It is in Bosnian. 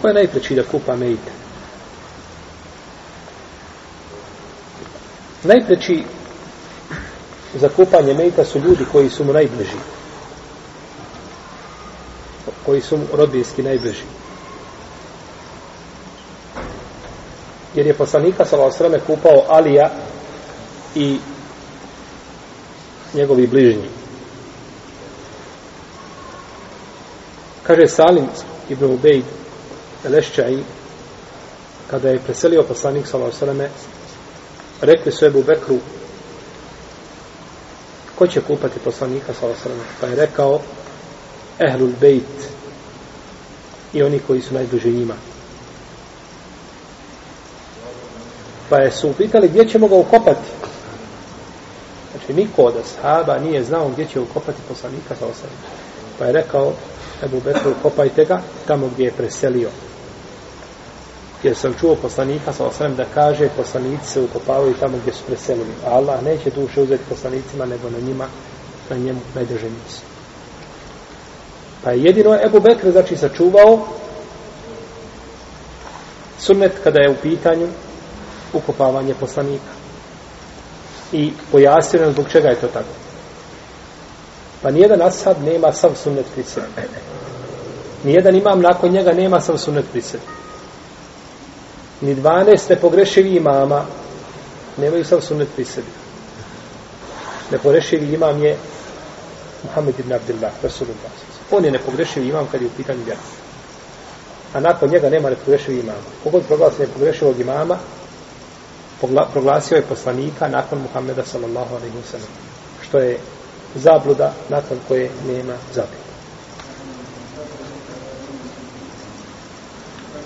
Ko je najpreći da kupa mejte? Najpreći za kupanje mejta su ljudi koji su mu najbliži. Koji su mu rodbinski najbliži. Jer je poslanika Salavosrame kupao Alija i njegovi bližnji. Kaže Salim ibn Ubejd Lešćaj kada je preselio poslanik Salavosrame rekli su Ebu Bekru ko će kupati poslanika Salavosrame pa je rekao Ehlul Bejt i oni koji su najbliži njima. Pa je su upitali gdje ćemo ga ukopati. Znači, niko od ashaba nije znao gdje će ukopati poslanika sa osam. Pa je rekao, Ebu Bekru, kopajte ga tamo gdje je preselio. Jer sam čuo poslanika sa osrem da kaže, poslanici se ukopavaju tamo gdje su preselili. A Allah neće duše uzeti poslanicima, nego na njima, na njemu najdrže nisu. Pa je jedino Ebu Bekr, znači, sačuvao sunnet kada je u pitanju ukopavanje poslanika. I pojasnio nam zbog čega je to tako. Pa nijedan ashab nema sav sunnet pri sebi. Nijedan imam nakon njega nema sav sunnet pri sebi. Ni 12 nepogrešivi imama nemaju sav sunnet pri sebi. Nepogrešivi imam je Muhammed ibn Abdullah, Rasulullah. On je nepogrešivi imam kad je u pitanju vjera. A nakon njega nema nepogrešivi imama. Kogod proglasi nepogrešivog imama, proglasio je poslanika nakon Muhammeda sallallahu alaihi wa sallam. Što je zabluda nakon koje nema zabluda.